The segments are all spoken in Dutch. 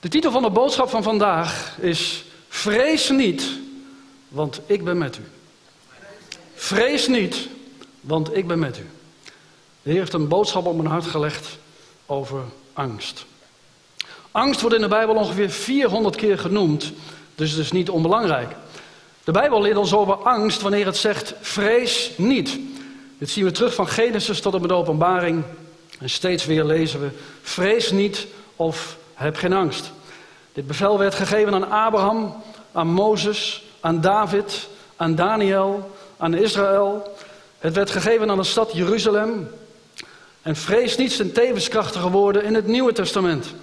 De titel van de boodschap van vandaag is Vrees niet, want ik ben met u. Vrees niet, want ik ben met u. De Heer heeft een boodschap op mijn hart gelegd over angst. Angst wordt in de Bijbel ongeveer 400 keer genoemd, dus het is niet onbelangrijk. De Bijbel leert ons over angst wanneer het zegt vrees niet. Dit zien we terug van Genesis tot met de openbaring. En steeds weer lezen we vrees niet of heb geen angst. Dit bevel werd gegeven aan Abraham, aan Mozes, aan David, aan Daniel, aan Israël. Het werd gegeven aan de stad Jeruzalem. En vrees niet zijn tevens krachtige woorden in het Nieuwe Testament.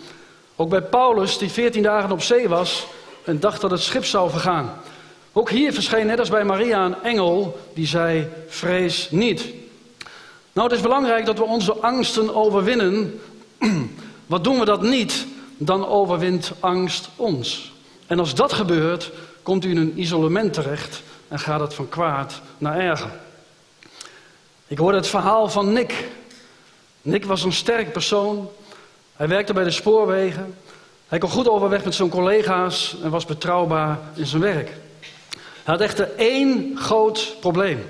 Ook bij Paulus, die veertien dagen op zee was en dacht dat het schip zou vergaan. Ook hier verscheen net als bij Maria een engel die zei: Vrees niet. Nou, het is belangrijk dat we onze angsten overwinnen. Wat doen we dat niet, dan overwint angst ons. En als dat gebeurt, komt u in een isolement terecht en gaat het van kwaad naar erger. Ik hoorde het verhaal van Nick. Nick was een sterk persoon. Hij werkte bij de spoorwegen. Hij kon goed overweg met zijn collega's en was betrouwbaar in zijn werk. Hij had echter één groot probleem.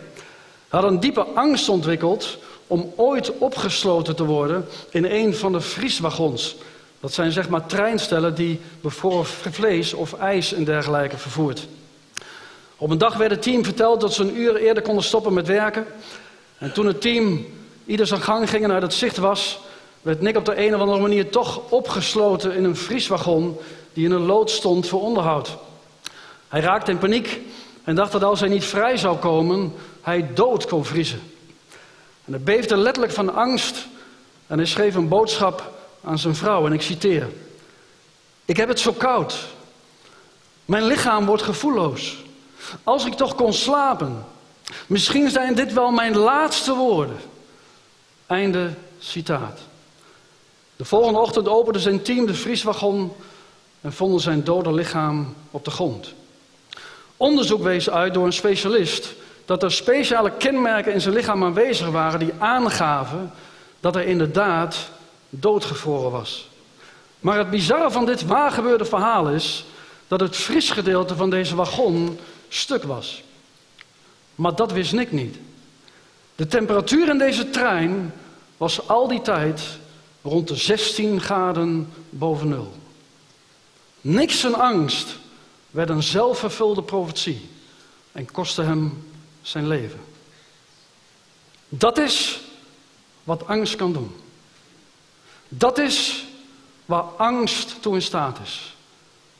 Hij had een diepe angst ontwikkeld om ooit opgesloten te worden in een van de vrieswagons. Dat zijn zeg maar treinstellen die bijvoorbeeld vlees of ijs en dergelijke vervoert. Op een dag werd het team verteld dat ze een uur eerder konden stoppen met werken. En toen het team ieder zijn gang ging en uit het zicht was, werd Nick op de een of andere manier toch opgesloten in een vrieswagon die in een lood stond voor onderhoud. Hij raakte in paniek en dacht dat als hij niet vrij zou komen, hij dood kon vriezen. En hij beefde letterlijk van angst en hij schreef een boodschap aan zijn vrouw en ik citeer. Ik heb het zo koud. Mijn lichaam wordt gevoelloos. Als ik toch kon slapen. Misschien zijn dit wel mijn laatste woorden. Einde citaat. De volgende ochtend opende zijn team de vrieswagon en vonden zijn dode lichaam op de grond. Onderzoek wees uit door een specialist dat er speciale kenmerken in zijn lichaam aanwezig waren die aangaven dat hij inderdaad doodgevroren was. Maar het bizarre van dit waargebeurde verhaal is dat het vriesgedeelte van deze wagon stuk was. Maar dat wist Nick niet. De temperatuur in deze trein was al die tijd rond de 16 graden boven nul. Niks en angst werd een zelfvervulde profetie en kostte hem zijn leven. Dat is wat angst kan doen. Dat is waar angst toe in staat is.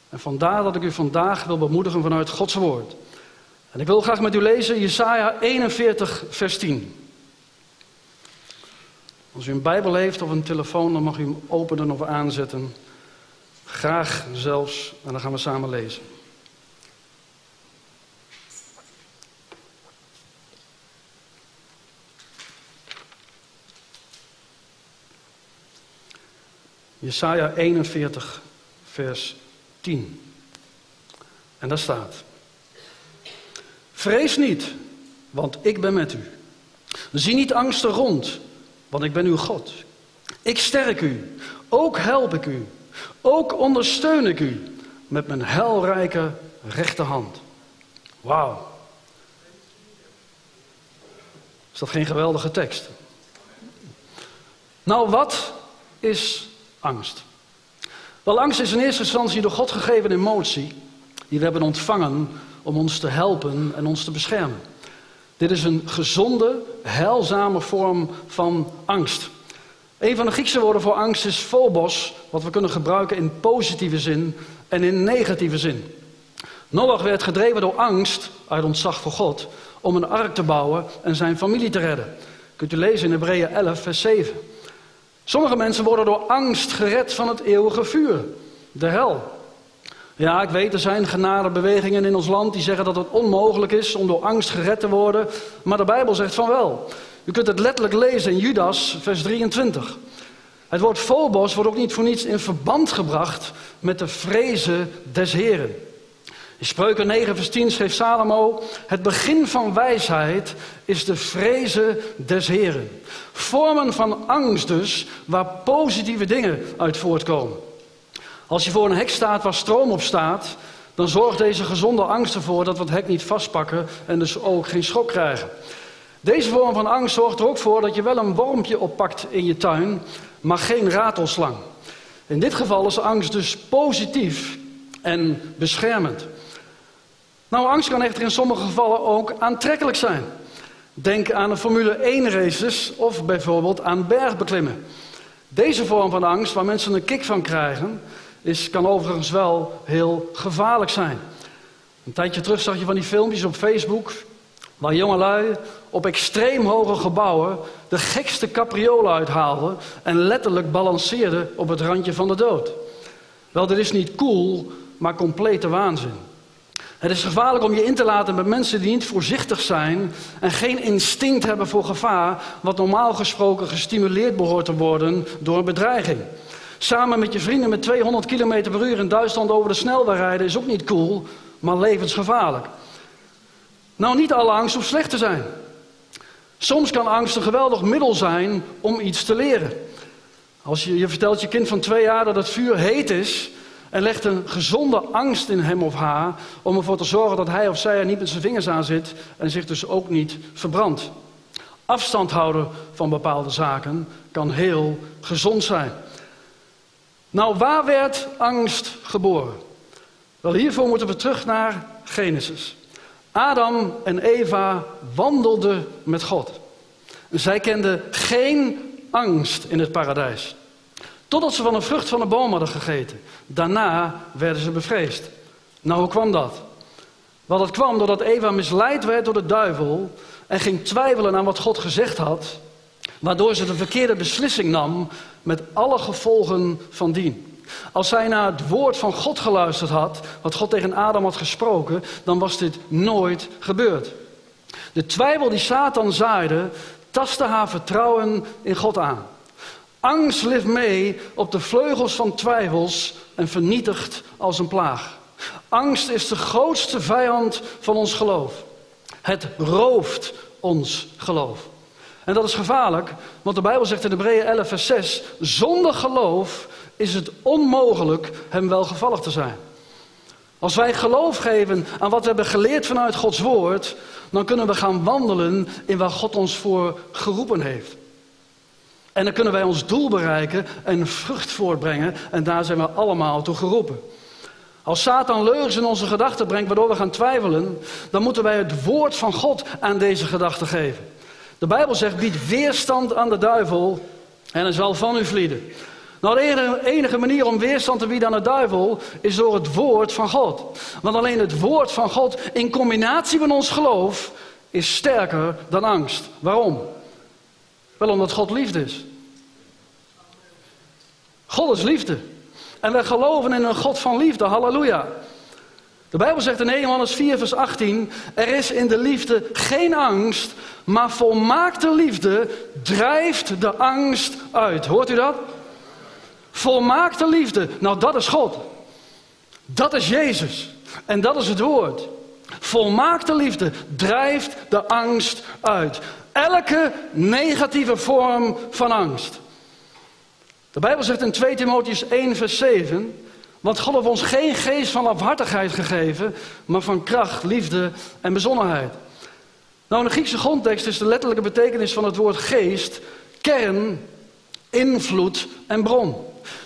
En vandaar dat ik u vandaag wil bemoedigen vanuit Gods woord. En ik wil graag met u lezen Jesaja 41, vers 10. Als u een Bijbel heeft of een telefoon, dan mag u hem openen of aanzetten. Graag zelfs, en dan gaan we samen lezen. Jesaja 41, vers 10. En daar staat: Vrees niet, want ik ben met u. Zie niet angstig rond, want ik ben uw God. Ik sterk u, ook help ik u, ook ondersteun ik u met mijn helrijke rechterhand. Wauw. Is dat geen geweldige tekst? Nou, wat is angst? Wel, angst is in eerste instantie door God gegeven emotie die we hebben ontvangen om ons te helpen en ons te beschermen. Dit is een gezonde, heilzame vorm van angst. Een van de Griekse woorden voor angst is phobos, wat we kunnen gebruiken in positieve zin en in negatieve zin. Noach werd gedreven door angst, uit ontzag voor God, om een ark te bouwen en zijn familie te redden. Kunt u lezen in Hebreeën 11, vers 7. Sommige mensen worden door angst gered van het eeuwige vuur, de hel. Ja, ik weet, er zijn genadebewegingen in ons land die zeggen dat het onmogelijk is om door angst gered te worden. Maar de Bijbel zegt van wel. U kunt het letterlijk lezen in Judas, vers 23. Het woord phobos wordt ook niet voor niets in verband gebracht met de vrezen des Heren. In Spreuken 9, vers 10 schreef Salomo: Het begin van wijsheid is de vrezen des Heren. Vormen van angst dus, waar positieve dingen uit voortkomen. Als je voor een hek staat waar stroom op staat, dan zorgt deze gezonde angst ervoor dat we het hek niet vastpakken en dus ook geen schok krijgen. Deze vorm van angst zorgt er ook voor dat je wel een wormpje oppakt in je tuin, maar geen ratelslang. In dit geval is angst dus positief en beschermend. Nou, angst kan echter in sommige gevallen ook aantrekkelijk zijn. Denk aan de Formule 1 races of bijvoorbeeld aan bergbeklimmen. Deze vorm van angst, waar mensen een kick van krijgen, is, kan overigens wel heel gevaarlijk zijn. Een tijdje terug zag je van die filmpjes op Facebook, waar jongelui op extreem hoge gebouwen de gekste capriolen uithaalden en letterlijk balanceerden op het randje van de dood. Wel, dit is niet cool, maar complete waanzin. Het is gevaarlijk om je in te laten met mensen die niet voorzichtig zijn en geen instinct hebben voor gevaar, wat normaal gesproken gestimuleerd behoort te worden door bedreiging. Samen met je vrienden met 200 km per uur in Duitsland over de snelweg rijden is ook niet cool, maar levensgevaarlijk. Nou, niet alle angst hoeft slecht te zijn. Soms kan angst een geweldig middel zijn om iets te leren. Als je, je vertelt je kind van twee jaar dat het vuur heet is, en legt een gezonde angst in hem of haar om ervoor te zorgen dat hij of zij er niet met zijn vingers aan zit en zich dus ook niet verbrandt. Afstand houden van bepaalde zaken kan heel gezond zijn. Nou, waar werd angst geboren? Wel, hiervoor moeten we terug naar Genesis. Adam en Eva wandelden met God. Zij kenden geen angst in het paradijs. Totdat ze van een vrucht van de boom hadden gegeten. Daarna werden ze bevreesd. Nou, hoe kwam dat? Wel, dat kwam doordat Eva misleid werd door de duivel en ging twijfelen aan wat God gezegd had, waardoor ze de verkeerde beslissing nam met alle gevolgen van dien. Als zij naar het woord van God geluisterd had, wat God tegen Adam had gesproken, dan was dit nooit gebeurd. De twijfel die Satan zaaide, tastte haar vertrouwen in God aan. Angst leeft mee op de vleugels van twijfels en vernietigt als een plaag. Angst is de grootste vijand van ons geloof. Het rooft ons geloof. En dat is gevaarlijk, want de Bijbel zegt in Hebreeën 11, vers 6: Zonder geloof is het onmogelijk hem welgevallig te zijn. Als wij geloof geven aan wat we hebben geleerd vanuit Gods woord, dan kunnen we gaan wandelen in waar God ons voor geroepen heeft. En dan kunnen wij ons doel bereiken en vrucht voortbrengen. En daar zijn we allemaal toe geroepen. Als Satan leugens in onze gedachten brengt waardoor we gaan twijfelen, dan moeten wij het woord van God aan deze gedachten geven. De Bijbel zegt: bied weerstand aan de duivel en hij zal van u vlieden. Nou, de enige manier om weerstand te bieden aan de duivel is door het woord van God. Want alleen het woord van God in combinatie met ons geloof is sterker dan angst. Waarom? Wel omdat God liefde is. God is liefde. En wij geloven in een God van liefde. Halleluja. De Bijbel zegt in 1 Johannes 4, vers 18: Er is in de liefde geen angst, maar volmaakte liefde drijft de angst uit. Hoort u dat? Volmaakte liefde, nou dat is God. Dat is Jezus. En dat is het woord. Volmaakte liefde drijft de angst uit elke negatieve vorm van angst. De Bijbel zegt in 2 Timotheus 1, vers 7. Want God heeft ons geen geest van afhartigheid gegeven, maar van kracht, liefde en bezonnenheid. Nou, in de Griekse grondtekst is de letterlijke betekenis van het woord geest kern, invloed en bron.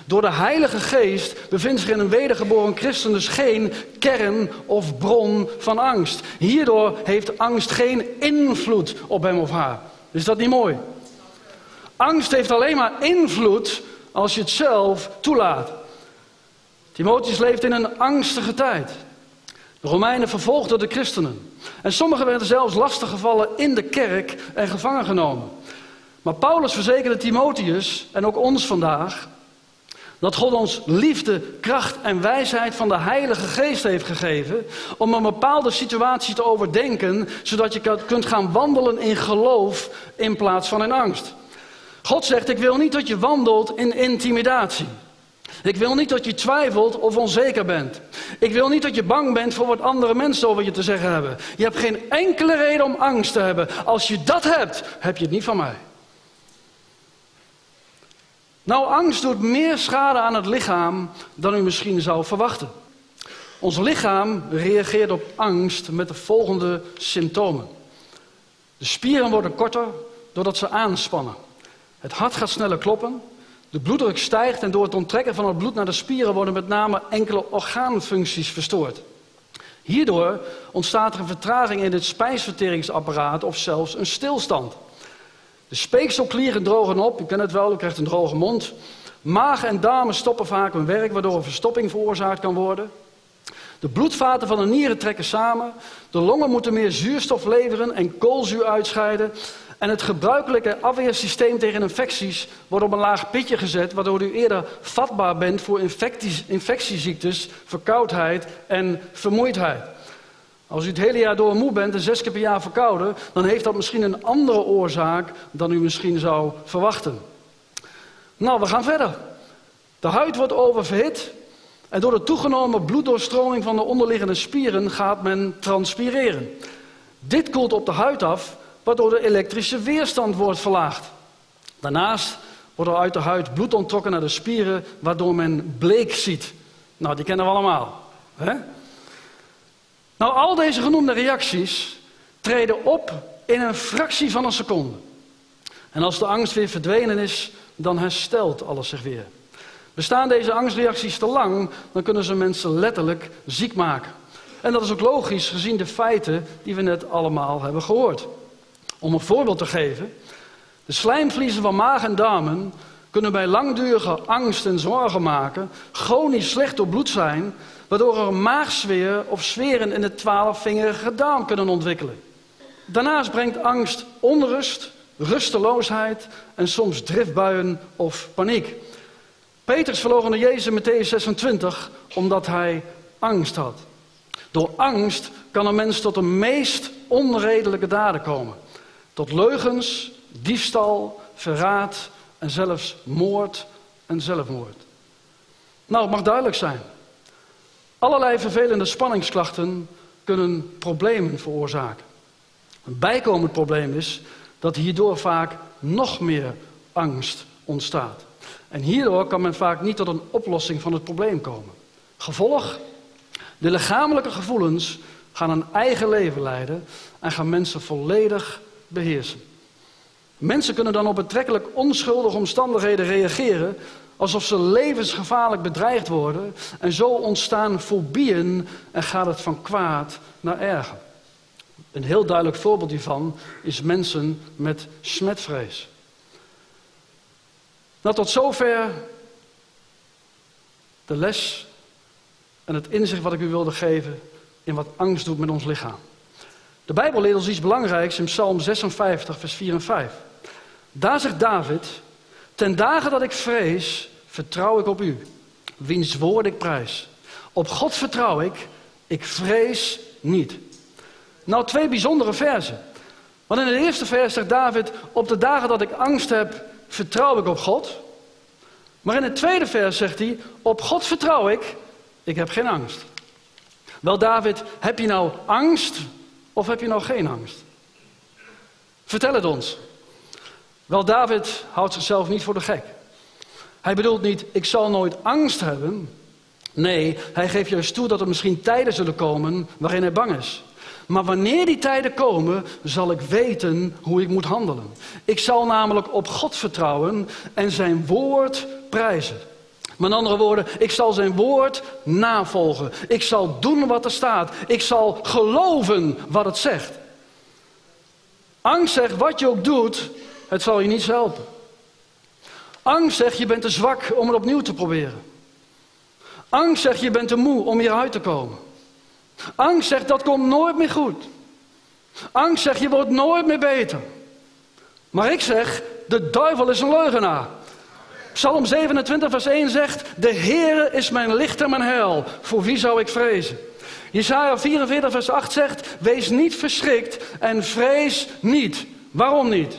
Door de Heilige Geest bevindt zich in een wedergeboren christen dus geen kern of bron van angst. Hierdoor heeft angst geen invloed op hem of haar. Is dat niet mooi? Angst heeft alleen maar invloed als je het zelf toelaat. Timotheus leeft in een angstige tijd. De Romeinen vervolgden de christenen. En sommigen werden zelfs lastiggevallen in de kerk en gevangen genomen. Maar Paulus verzekerde Timotheus en ook ons vandaag dat God ons liefde, kracht en wijsheid van de Heilige Geest heeft gegeven om een bepaalde situatie te overdenken, zodat je kunt gaan wandelen in geloof in plaats van in angst. God zegt, ik wil niet dat je wandelt in intimidatie. Ik wil niet dat je twijfelt of onzeker bent. Ik wil niet dat je bang bent voor wat andere mensen over je te zeggen hebben. Je hebt geen enkele reden om angst te hebben. Als je dat hebt, heb je het niet van mij. Nou, angst doet meer schade aan het lichaam dan u misschien zou verwachten. Ons lichaam reageert op angst met de volgende symptomen. De spieren worden korter doordat ze aanspannen. Het hart gaat sneller kloppen. De bloeddruk stijgt en door het onttrekken van het bloed naar de spieren worden met name enkele orgaanfuncties verstoord. Hierdoor ontstaat er een vertraging in het spijsverteringsapparaat of zelfs een stilstand. De speekselklieren drogen op, u kent het wel, u krijgt een droge mond. Maag en darmen stoppen vaak hun werk, waardoor een verstopping veroorzaakt kan worden. De bloedvaten van de nieren trekken samen. De longen moeten meer zuurstof leveren en koolzuur uitscheiden. En het gebruikelijke afweersysteem tegen infecties wordt op een laag pitje gezet, waardoor u eerder vatbaar bent voor infectieziektes, verkoudheid en vermoeidheid. Als u het hele jaar door moe bent en zes keer per jaar verkouden, dan heeft dat misschien een andere oorzaak dan u misschien zou verwachten. Nou, we gaan verder. De huid wordt oververhit en door de toegenomen bloeddoorstroming van de onderliggende spieren gaat men transpireren. Dit koelt op de huid af, waardoor de elektrische weerstand wordt verlaagd. Daarnaast wordt er uit de huid bloed onttrokken naar de spieren, waardoor men bleek ziet. Nou, die kennen we allemaal. Hè? Nou, al deze genoemde reacties treden op in een fractie van een seconde. En als de angst weer verdwenen is, dan herstelt alles zich weer. Bestaan deze angstreacties te lang, dan kunnen ze mensen letterlijk ziek maken. En dat is ook logisch gezien de feiten die we net allemaal hebben gehoord. Om een voorbeeld te geven, de slijmvliezen van maag en darmen kunnen bij langdurige angst en zorgen maken chronisch slecht doorbloed zijn, waardoor er maagzweer of zweren in de twaalfvingerige darm kunnen ontwikkelen. Daarnaast brengt angst onrust, rusteloosheid en soms driftbuien of paniek. Petrus verloochende Jezus in Matthäus 26 omdat hij angst had. Door angst kan een mens tot de meest onredelijke daden komen. Tot leugens, diefstal, verraad en zelfs moord en zelfmoord. Nou, het mag duidelijk zijn. Allerlei vervelende spanningsklachten kunnen problemen veroorzaken. Een bijkomend probleem is dat hierdoor vaak nog meer angst ontstaat. En hierdoor kan men vaak niet tot een oplossing van het probleem komen. Gevolg? De lichamelijke gevoelens gaan een eigen leven leiden en gaan mensen volledig beheersen. Mensen kunnen dan op betrekkelijk onschuldige omstandigheden reageren alsof ze levensgevaarlijk bedreigd worden en zo ontstaan fobieën en gaat het van kwaad naar erger. Een heel duidelijk voorbeeld hiervan is mensen met smetvrees. Nou, tot zover de les en het inzicht wat ik u wilde geven in wat angst doet met ons lichaam. De Bijbel leert ons iets belangrijks in Psalm 56, vers 4 en 5. Daar zegt David: Ten dagen dat ik vrees, vertrouw ik op u, wiens woord ik prijs. Op God vertrouw ik, ik vrees niet. Nou, twee bijzondere versen. Want in het eerste vers zegt David: Op de dagen dat ik angst heb, vertrouw ik op God. Maar in het tweede vers zegt hij: Op God vertrouw ik, ik heb geen angst. Wel, David, heb je nou angst of heb je nou geen angst? Vertel het ons. Wel, David houdt zichzelf niet voor de gek. Hij bedoelt niet, ik zal nooit angst hebben. Nee, hij geeft juist toe dat er misschien tijden zullen komen waarin hij bang is. Maar wanneer die tijden komen, zal ik weten hoe ik moet handelen. Ik zal namelijk op God vertrouwen en zijn woord prijzen. Met andere woorden, ik zal zijn woord navolgen. Ik zal doen wat er staat. Ik zal geloven wat het zegt. Angst zegt, wat je ook doet, het zal je niets helpen. Angst zegt, je bent te zwak om het opnieuw te proberen. Angst zegt, je bent te moe om hieruit te komen. Angst zegt, dat komt nooit meer goed. Angst zegt, je wordt nooit meer beter. Maar ik zeg, de duivel is een leugenaar. Psalm 27, vers 1 zegt: De Heere is mijn licht en mijn heil. Voor wie zou ik vrezen? Jesaja 44, vers 8 zegt: Wees niet verschrikt en vrees niet. Waarom niet?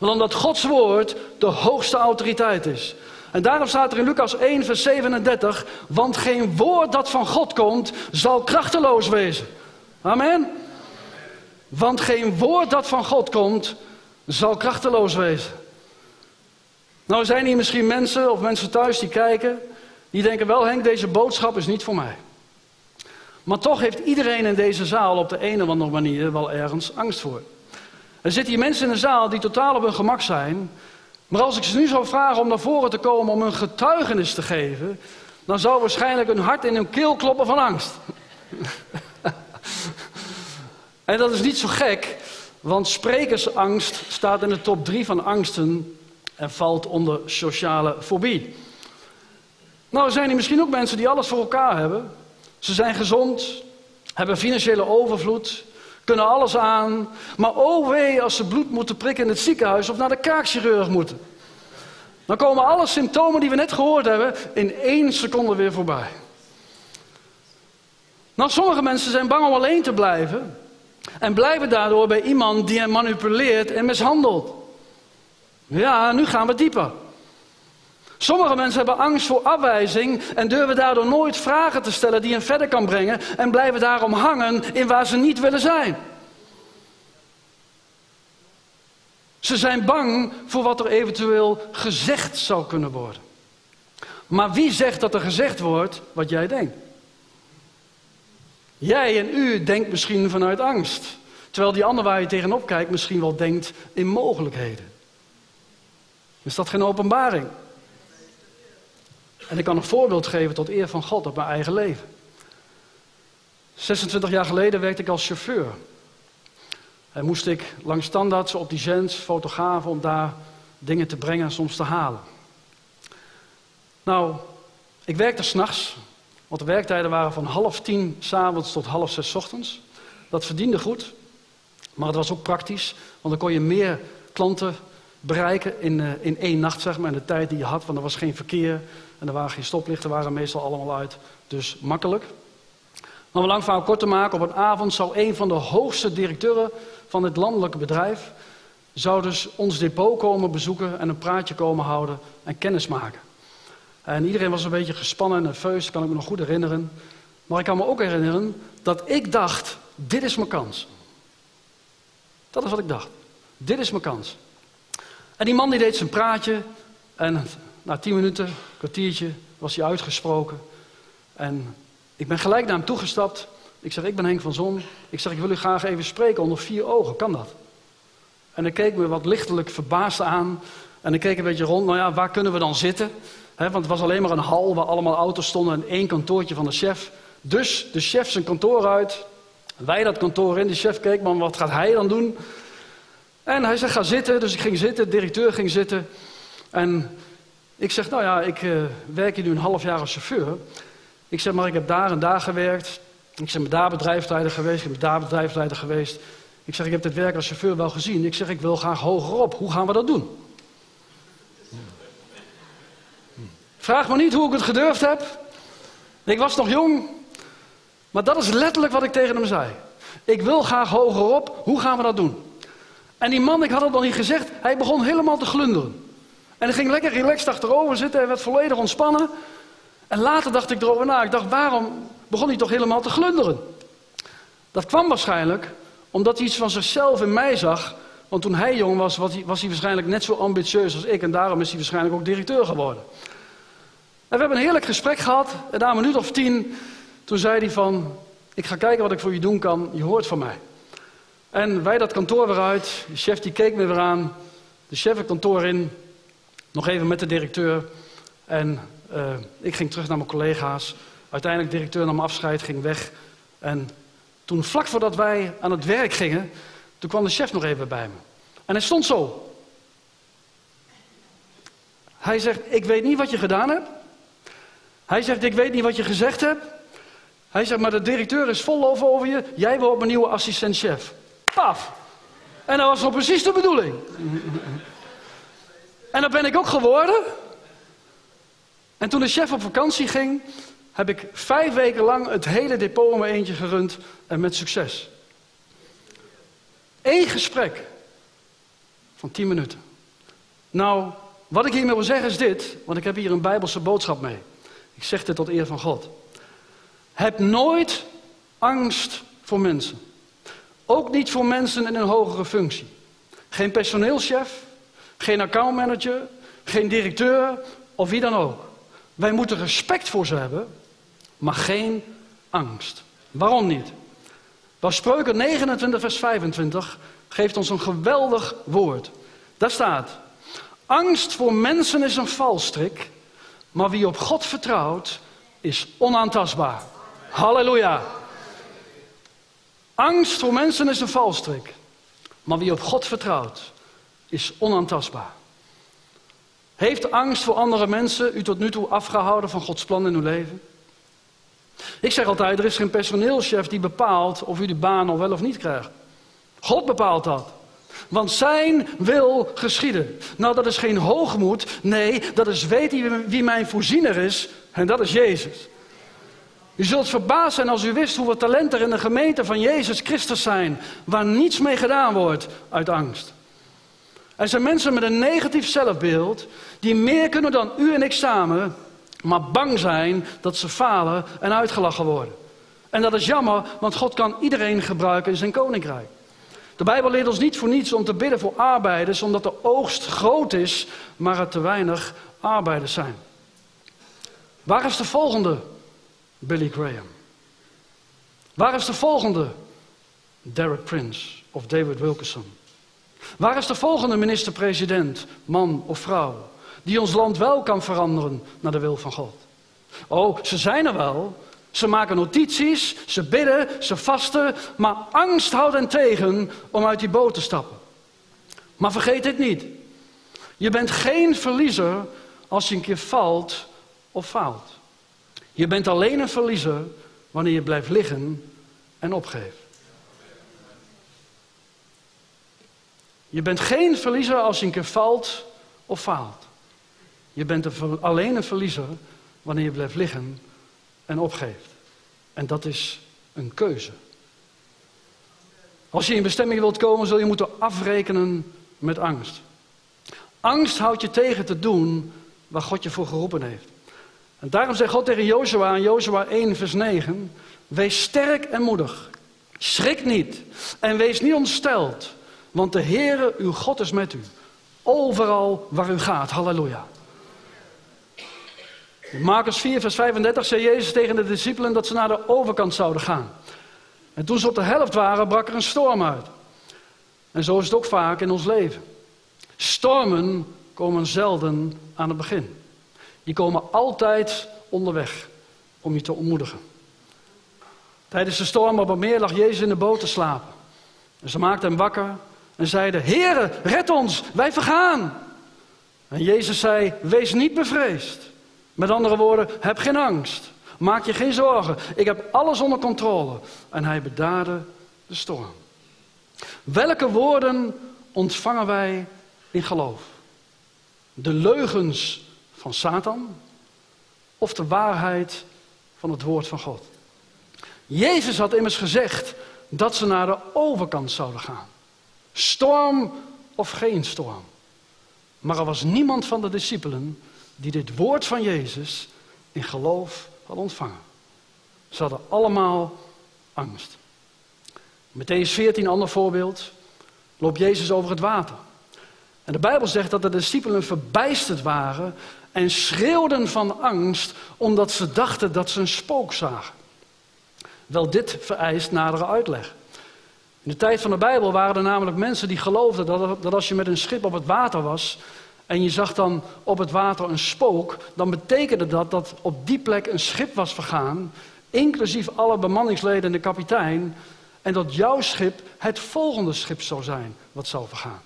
Want omdat Gods woord de hoogste autoriteit is. En daarom staat er in Lucas 1, vers 37: Want geen woord dat van God komt, zal krachteloos wezen. Amen. Want geen woord dat van God komt, zal krachteloos wezen. Nou zijn hier misschien mensen of mensen thuis die kijken, die denken wel Henk, deze boodschap is niet voor mij. Maar toch heeft iedereen in deze zaal op de een of andere manier wel ergens angst voor. Er zitten hier mensen in de zaal die totaal op hun gemak zijn. Maar als ik ze nu zou vragen om naar voren te komen om een getuigenis te geven, dan zou waarschijnlijk hun hart in hun keel kloppen van angst. en dat is niet zo gek, want sprekersangst staat in de top drie van angsten en valt onder sociale fobie. Nou, er zijn hier misschien ook mensen die alles voor elkaar hebben. Ze zijn gezond, hebben financiële overvloed, kunnen alles aan. Maar oh wee als ze bloed moeten prikken in het ziekenhuis of naar de kaakchirurg moeten. Dan komen alle symptomen die we net gehoord hebben in één seconde weer voorbij. Nou, sommige mensen zijn bang om alleen te blijven. En blijven daardoor bij iemand die hen manipuleert en mishandelt. Ja, nu gaan we dieper. Sommige mensen hebben angst voor afwijzing en durven daardoor nooit vragen te stellen die hen verder kan brengen en blijven daarom hangen in waar ze niet willen zijn. Ze zijn bang voor wat er eventueel gezegd zou kunnen worden. Maar wie zegt dat er gezegd wordt wat jij denkt? Jij en u denkt misschien vanuit angst, terwijl die ander waar je tegenop kijkt misschien wel denkt in mogelijkheden. Is dat geen openbaring? En ik kan een voorbeeld geven tot eer van God op mijn eigen leven. 26 jaar geleden werkte ik als chauffeur. En moest ik langs standaards op zends, fotografen, om daar dingen te brengen en soms te halen. Nou, ik werkte s'nachts, want de werktijden waren van half tien s'avonds tot half zes ochtends. Dat verdiende goed, maar het was ook praktisch, want dan kon je meer klanten bereiken in, uh, in één nacht, zeg maar, in de tijd die je had, want er was geen verkeer en er waren geen stoplichten, waren meestal allemaal uit. Dus makkelijk. Maar om lang verhaal kort te maken, op een avond zou een van de hoogste directeuren van het landelijke bedrijf, zou dus ons depot komen bezoeken en een praatje komen houden en kennis maken. En iedereen was een beetje gespannen en nerveus, kan ik me nog goed herinneren. Maar ik kan me ook herinneren dat ik dacht, dit is mijn kans. Dat is wat ik dacht. Dit is mijn kans. En die man die deed zijn praatje en na tien minuten, kwartiertje, was hij uitgesproken. En ik ben gelijk naar hem toegestapt. Ik zeg, ik ben Henk van Zon. Ik zeg, ik wil u graag even spreken onder vier ogen. Kan dat? En hij keek me wat lichtelijk verbaasd aan. En ik keek een beetje rond. Nou ja, waar kunnen we dan zitten? want het was alleen maar een hal waar allemaal auto's stonden en één kantoortje van de chef. Dus de chef zijn kantoor uit. Wij dat kantoor in. De chef keek, maar wat gaat hij dan doen? En hij zegt, ga zitten. Dus ik ging zitten. De directeur ging zitten. En ik zeg, nou ja, ik uh, werk hier nu een half jaar als chauffeur. Ik zeg, maar ik heb daar en daar gewerkt. Ik ben daar bedrijfsleider geweest. Ik ben daar bedrijfsleider geweest. Ik zeg, ik heb dit werk als chauffeur wel gezien. Ik zeg, ik wil graag hogerop. Hoe gaan we dat doen? Vraag me niet hoe ik het gedurfd heb. Ik was nog jong. Maar dat is letterlijk wat ik tegen hem zei. Ik wil graag hogerop. Hoe gaan we dat doen? En die man, ik had het nog niet gezegd, hij begon helemaal te glunderen. En hij ging lekker relaxed achterover zitten en werd volledig ontspannen. En later dacht ik erover na. Ik dacht, waarom begon hij toch helemaal te glunderen? Dat kwam waarschijnlijk omdat hij iets van zichzelf in mij zag. Want toen hij jong was, was hij, was hij waarschijnlijk net zo ambitieus als ik. En daarom is hij waarschijnlijk ook directeur geworden. En we hebben een heerlijk gesprek gehad. En na een minuut of tien, toen zei hij van... Ik ga kijken wat ik voor je doen kan. Je hoort van mij. En wij dat kantoor weer uit. De chef die keek me weer aan. De chef het kantoor in. Nog even met de directeur. En uh, ik ging terug naar mijn collega's. Uiteindelijk de directeur nam afscheid, ging weg. En toen vlak voordat wij aan het werk gingen, toen kwam de chef nog even bij me. En hij stond zo. Hij zegt, ik weet niet wat je gedaan hebt. Hij zegt, ik weet niet wat je gezegd hebt. Hij zegt, maar de directeur is vol over, over je. Jij wordt mijn nieuwe assistent-chef. Paf! En dat was nog precies de bedoeling. En dat ben ik ook geworden. En toen de chef op vakantie ging, heb ik vijf weken lang het hele depot in mijn eentje gerund en met succes. Eén gesprek van tien minuten. Nou, wat ik hiermee wil zeggen is dit, want ik heb hier een bijbelse boodschap mee. Ik zeg dit tot eer van God. Heb nooit angst voor mensen. Ook niet voor mensen in een hogere functie. Geen personeelschef, geen accountmanager, geen directeur of wie dan ook. Wij moeten respect voor ze hebben, maar geen angst. Waarom niet? Wel, Spreuken 29, vers 25 geeft ons een geweldig woord. Daar staat: Angst voor mensen is een valstrik, maar wie op God vertrouwt, is onaantastbaar. Halleluja. Angst voor mensen is een valstrik, maar wie op God vertrouwt, is onaantastbaar. Heeft angst voor andere mensen u tot nu toe afgehouden van Gods plan in uw leven? Ik zeg altijd, er is geen personeelschef die bepaalt of u die baan nog wel of niet krijgt. God bepaalt dat. Want zijn wil geschieden. Nou, dat is geen hoogmoed. Nee, dat is weten wie mijn voorziener is. En dat is Jezus. U zult verbaasd zijn als u wist hoeveel talenten er in de gemeente van Jezus Christus zijn. Waar niets mee gedaan wordt uit angst. Er zijn mensen met een negatief zelfbeeld. Die meer kunnen dan u en ik samen. Maar bang zijn dat ze falen en uitgelachen worden. En dat is jammer, want God kan iedereen gebruiken in zijn koninkrijk. De Bijbel leert ons niet voor niets om te bidden voor arbeiders, omdat de oogst groot is, maar er te weinig arbeiders zijn. Waar is de volgende Billy Graham? Waar is de volgende Derek Prince of David Wilkerson? Waar is de volgende minister-president, man of vrouw, die ons land wel kan veranderen naar de wil van God? Oh, ze zijn er wel, ze maken notities, ze bidden, ze vasten, maar angst houdt hen tegen om uit die boot te stappen. Maar vergeet dit niet. Je bent geen verliezer als je een keer valt of faalt. Je bent alleen een verliezer wanneer je blijft liggen en opgeeft. Je bent geen verliezer als je een keer valt of faalt. Je bent alleen een verliezer wanneer je blijft liggen en opgeeft. En dat is een keuze. Als je in bestemming wilt komen, zul je moeten afrekenen met angst. Angst houdt je tegen te doen waar God je voor geroepen heeft. En daarom zegt God tegen Jozua in Jozua 1 vers 9, wees sterk en moedig. Schrik niet en wees niet ontsteld, want de Heere uw God is met u. Overal waar u gaat. Halleluja. In Marcus 4, vers 35 zei Jezus tegen de discipelen dat ze naar de overkant zouden gaan. En toen ze op de helft waren, brak er een storm uit. En zo is het ook vaak in ons leven. Stormen komen zelden aan het begin. Die komen altijd onderweg om je te ontmoedigen. Tijdens de storm op het meer lag Jezus in de boot te slapen. En ze maakten hem wakker en zeiden: Heere, red ons, wij vergaan. En Jezus zei: Wees niet bevreesd. Met andere woorden, heb geen angst. Maak je geen zorgen. Ik heb alles onder controle. En hij bedaarde de storm. Welke woorden ontvangen wij in geloof? De leugens van Satan of de waarheid van het woord van God? Jezus had immers gezegd dat ze naar de overkant zouden gaan. Storm of geen storm. Maar er was niemand van de discipelen die dit woord van Jezus in geloof had ontvangen. Ze hadden allemaal angst. Matthäus 14, ander voorbeeld, loopt Jezus over het water. En de Bijbel zegt dat de discipelen verbijsterd waren en schreeuwden van angst omdat ze dachten dat ze een spook zagen. Wel, dit vereist nadere uitleg. In de tijd van de Bijbel waren er namelijk mensen die geloofden dat, dat als je met een schip op het water was, en je zag dan op het water een spook, dan betekende dat dat op die plek een schip was vergaan, inclusief alle bemanningsleden en de kapitein, en dat jouw schip het volgende schip zou zijn wat zou vergaan.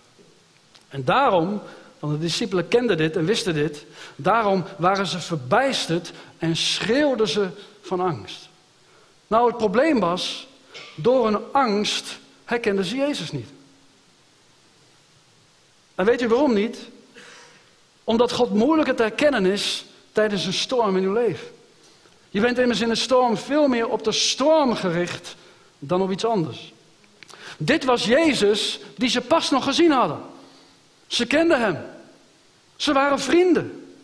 En daarom, want de discipelen kenden dit en wisten dit, daarom waren ze verbijsterd en schreeuwden ze van angst. Nou, het probleem was, door een angst herkenden ze Jezus niet. En weet u waarom niet? Omdat God moeilijker te herkennen is tijdens een storm in uw leven. Je bent immers in een storm veel meer op de storm gericht dan op iets anders. Dit was Jezus die ze pas nog gezien hadden. Ze kenden hem. Ze waren vrienden.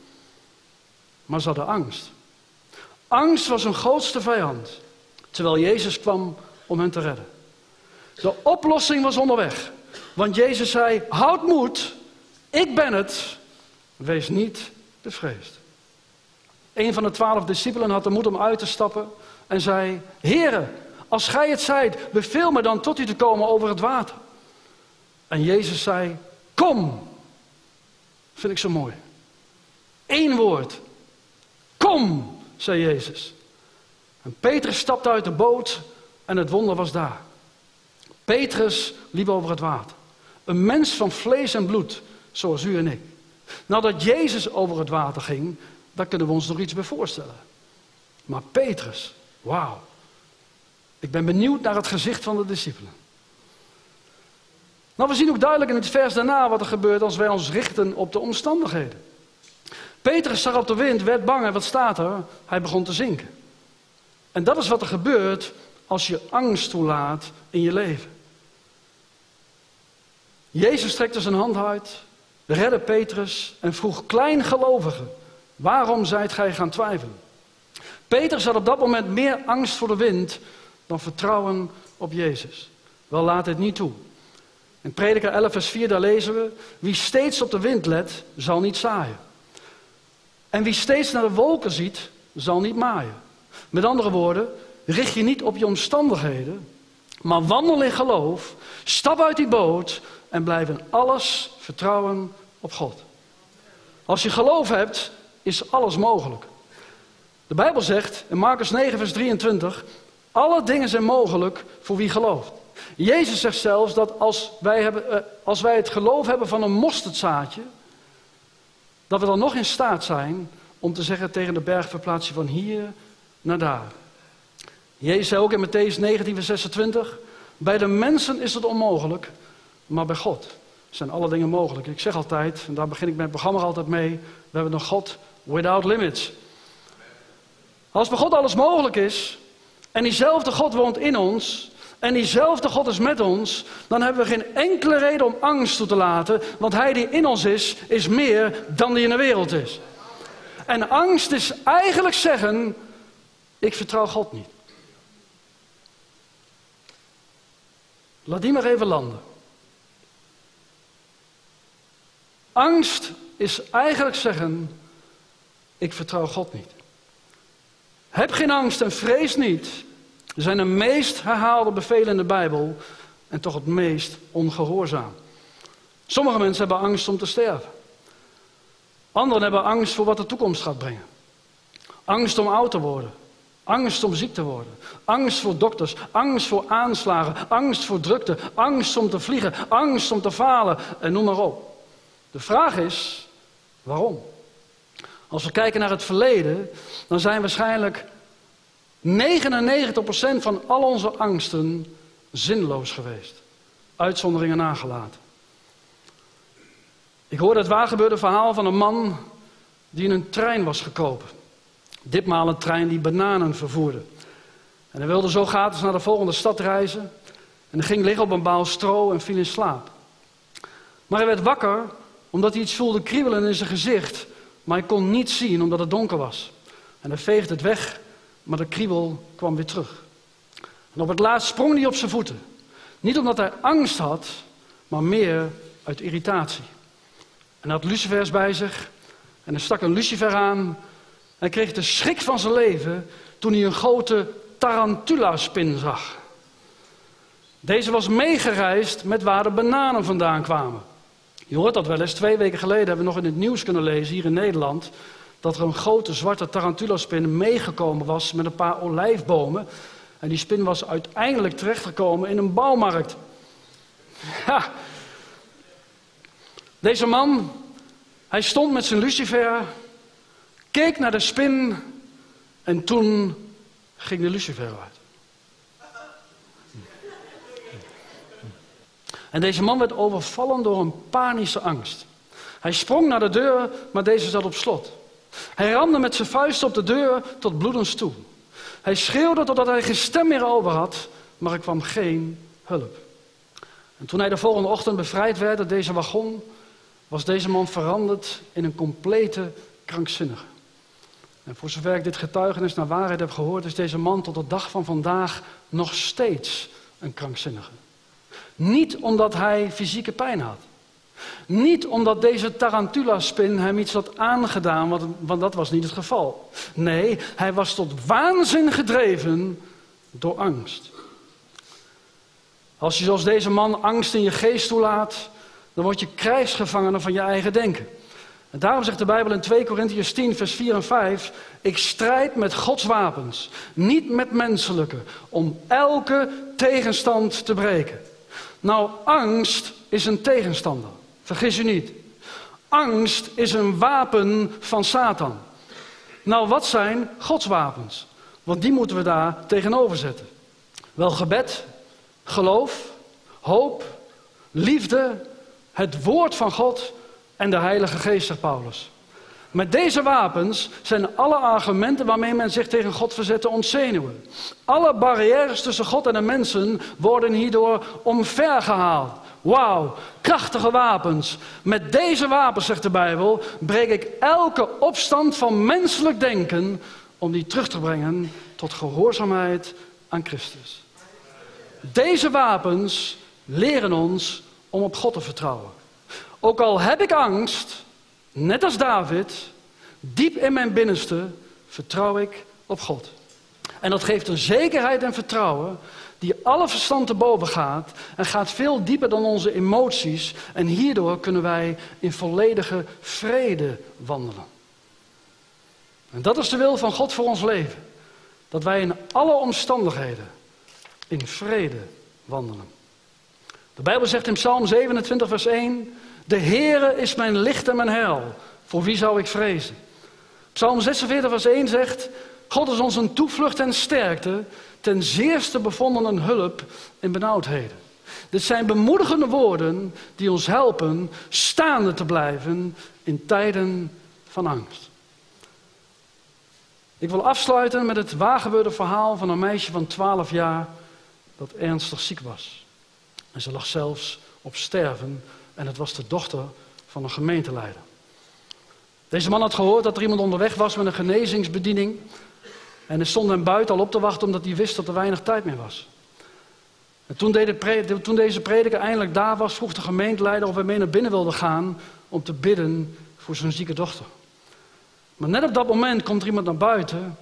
Maar ze hadden angst. Angst was hun grootste vijand. Terwijl Jezus kwam om hen te redden. De oplossing was onderweg. Want Jezus zei: Houd moed, ik ben het, Wees niet bevreesd. Een van de twaalf discipelen had de moed om uit te stappen en zei: Heere, als gij het zijt, beveel me dan tot u te komen over het water. En Jezus zei: Kom. Vind ik zo mooi. Eén woord. Kom, zei Jezus. En Petrus stapte uit de boot en het wonder was daar. Petrus liep over het water. Een mens van vlees en bloed, zoals u en ik. Nadat Jezus over het water ging, daar kunnen we ons nog iets bij voorstellen. Maar Petrus, wauw. Ik ben benieuwd naar het gezicht van de discipelen. Nou, we zien ook duidelijk in het vers daarna wat er gebeurt als wij ons richten op de omstandigheden. Petrus zag op de wind, werd bang en wat staat er? Hij begon te zinken. En dat is wat er gebeurt als je angst toelaat in je leven. Jezus strekte zijn hand uit, redde Petrus en vroeg kleingelovigen, waarom zijt gij gaan twijfelen? Petrus had op dat moment meer angst voor de wind dan vertrouwen op Jezus. Wel laat dit niet toe. In Prediker 11 vers 4 daar lezen we, wie steeds op de wind let, zal niet zaaien. En wie steeds naar de wolken ziet, zal niet maaien. Met andere woorden, richt je niet op je omstandigheden, maar wandel in geloof, stap uit die boot en blijf in alles vertrouwen op God. Als je geloof hebt, is alles mogelijk. De Bijbel zegt in Marcus 9, vers 23: Alle dingen zijn mogelijk voor wie gelooft. Jezus zegt zelfs dat als wij, hebben, eh, als wij het geloof hebben van een mosterdzaadje, dat we dan nog in staat zijn om te zeggen tegen de berg verplaats je van hier naar daar. Jezus zei ook in Matthäus 19, vers 26, bij de mensen is het onmogelijk, maar bij God zijn alle dingen mogelijk. Ik zeg altijd, en daar begin ik mijn programma altijd mee, we hebben een God without limits. Als bij God alles mogelijk is, en diezelfde God woont in ons, en diezelfde God is met ons, dan hebben we geen enkele reden om angst toe te laten, want Hij die in ons is, is meer dan die in de wereld is. En angst is eigenlijk zeggen, ik vertrouw God niet. Laat die maar even landen. Angst is eigenlijk zeggen, ik vertrouw God niet. Heb geen angst en vrees niet. zijn de meest herhaalde bevelen in de Bijbel en toch het meest ongehoorzaam. Sommige mensen hebben angst om te sterven. Anderen hebben angst voor wat de toekomst gaat brengen. Angst om oud te worden. Angst om ziek te worden. Angst voor dokters. Angst voor aanslagen. Angst voor drukte. Angst om te vliegen. Angst om te falen. En noem maar op. De vraag is, waarom? Als we kijken naar het verleden, dan zijn waarschijnlijk 99% van al onze angsten zinloos geweest. Uitzonderingen nagelaten. Ik hoorde het waargebeurde verhaal van een man die in een trein was gekomen. Ditmaal een trein die bananen vervoerde. En hij wilde zo gratis naar de volgende stad reizen. En hij ging liggen op een baal stro en viel in slaap. Maar hij werd wakker omdat hij iets voelde kriebelen in zijn gezicht. Maar hij kon niets zien omdat het donker was. En hij veegde het weg, maar de kriebel kwam weer terug. En op het laatst sprong hij op zijn voeten. Niet omdat hij angst had, maar meer uit irritatie. En hij had lucifers bij zich. En hij stak een lucifer aan hij kreeg de schrik van zijn leven toen hij een grote tarantula-spin zag. Deze was meegereisd met waar de bananen vandaan kwamen. Je hoort dat wel eens. Twee weken geleden hebben we nog in het nieuws kunnen lezen hier in Nederland. dat er een grote zwarte tarantula-spin meegekomen was met een paar olijfbomen. En die spin was uiteindelijk terechtgekomen in een bouwmarkt. Deze man, hij stond met zijn lucifer keek naar de spin en toen ging de lucifer uit. En deze man werd overvallen door een panische angst. Hij sprong naar de deur, maar deze zat op slot. Hij ramde met zijn vuist op de deur tot bloedens toe. Hij schreeuwde totdat hij geen stem meer over had, maar er kwam geen hulp. En toen hij de volgende ochtend bevrijd werd uit deze wagon, was deze man veranderd in een complete krankzinnige. En voor zover ik dit getuigenis naar waarheid heb gehoord, is deze man tot de dag van vandaag nog steeds een krankzinnige. Niet omdat hij fysieke pijn had. Niet omdat deze tarantula-spin hem iets had aangedaan, want, want dat was niet het geval. Nee, hij was tot waanzin gedreven door angst. Als je zoals deze man angst in je geest toelaat, dan word je krijgsgevangene van je eigen denken. En daarom zegt de Bijbel in 2 Korintiërs 10, vers 4 en 5: Ik strijd met Gods wapens, niet met menselijke, om elke tegenstand te breken. Nou, angst is een tegenstander. Vergis u niet. Angst is een wapen van Satan. Nou, wat zijn Gods wapens? Want die moeten we daar tegenover zetten. Wel gebed, geloof, hoop, liefde, het woord van God en de Heilige Geest, zegt Paulus. Met deze wapens zijn alle argumenten waarmee men zich tegen God verzet te ontzenuwen. Alle barrières tussen God en de mensen worden hierdoor omvergehaald. Wauw, krachtige wapens. Met deze wapens, zegt de Bijbel, breek ik elke opstand van menselijk denken om die terug te brengen tot gehoorzaamheid aan Christus. Deze wapens leren ons om op God te vertrouwen. Ook al heb ik angst, net als David, diep in mijn binnenste vertrouw ik op God. En dat geeft een zekerheid en vertrouwen die alle verstand te boven gaat en gaat veel dieper dan onze emoties. En hierdoor kunnen wij in volledige vrede wandelen. En dat is de wil van God voor ons leven. Dat wij in alle omstandigheden in vrede wandelen. De Bijbel zegt in Psalm 27, vers 1: De Heere is mijn licht en mijn heil. Voor wie zou ik vrezen? Psalm 46, vers 1 zegt: God is ons een toevlucht en sterkte, ten zeerste bevonden een hulp in benauwdheden. Dit zijn bemoedigende woorden die ons helpen staande te blijven in tijden van angst. Ik wil afsluiten met het waargebeurde verhaal van een meisje van 12 jaar dat ernstig ziek was. En ze lag zelfs op sterven en het was de dochter van een gemeenteleider. Deze man had gehoord dat er iemand onderweg was met een genezingsbediening. En hij stond hem buiten al op te wachten omdat hij wist dat er weinig tijd meer was. En toen, de, toen deze prediker eindelijk daar was, vroeg de gemeenteleider of hij mee naar binnen wilde gaan om te bidden voor zijn zieke dochter. Maar net op dat moment komt er iemand naar buiten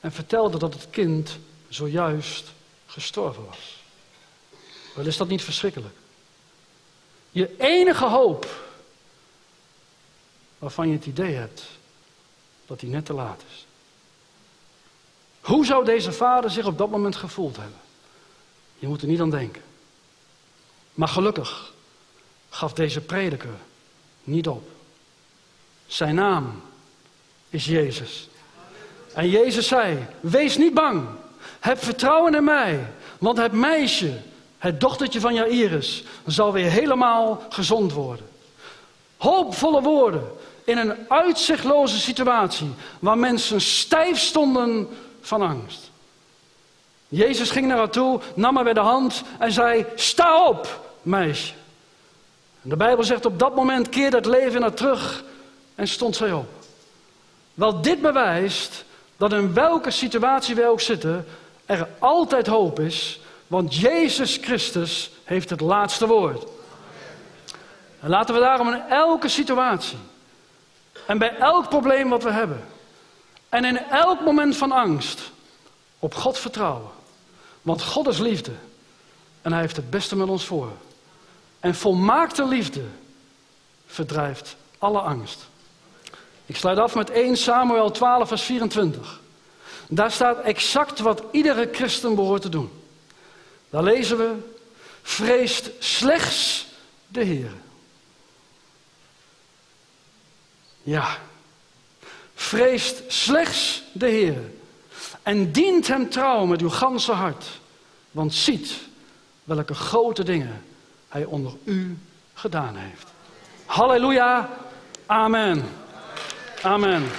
en vertelde dat het kind zojuist gestorven was. Wel is dat niet verschrikkelijk? Je enige hoop waarvan je het idee hebt dat hij net te laat is. Hoe zou deze vader zich op dat moment gevoeld hebben? Je moet er niet aan denken. Maar gelukkig gaf deze prediker niet op. Zijn naam is Jezus. En Jezus zei: Wees niet bang. Heb vertrouwen in mij. Want het meisje, het dochtertje van Jairus, zal weer helemaal gezond worden. Hoopvolle woorden in een uitzichtloze situatie waar mensen stijf stonden van angst. Jezus ging naar haar toe, nam haar bij de hand en zei: Sta op, meisje. De Bijbel zegt op dat moment keerde het leven naar terug en stond zij op. Wel, dit bewijst dat in welke situatie wij ook zitten, er altijd hoop is, want Jezus Christus heeft het laatste woord. En laten we daarom in elke situatie en bij elk probleem wat we hebben en in elk moment van angst op God vertrouwen. Want God is liefde en Hij heeft het beste met ons voor. En volmaakte liefde verdrijft alle angst. Ik sluit af met 1 Samuel 12, vers 24. Daar staat exact wat iedere christen behoort te doen. Daar lezen we: vreest slechts de Heer. Ja, vreest slechts de Heer. En dient hem trouw met uw ganse hart. Want ziet welke grote dingen hij onder u gedaan heeft. Halleluja. Amen. Amen.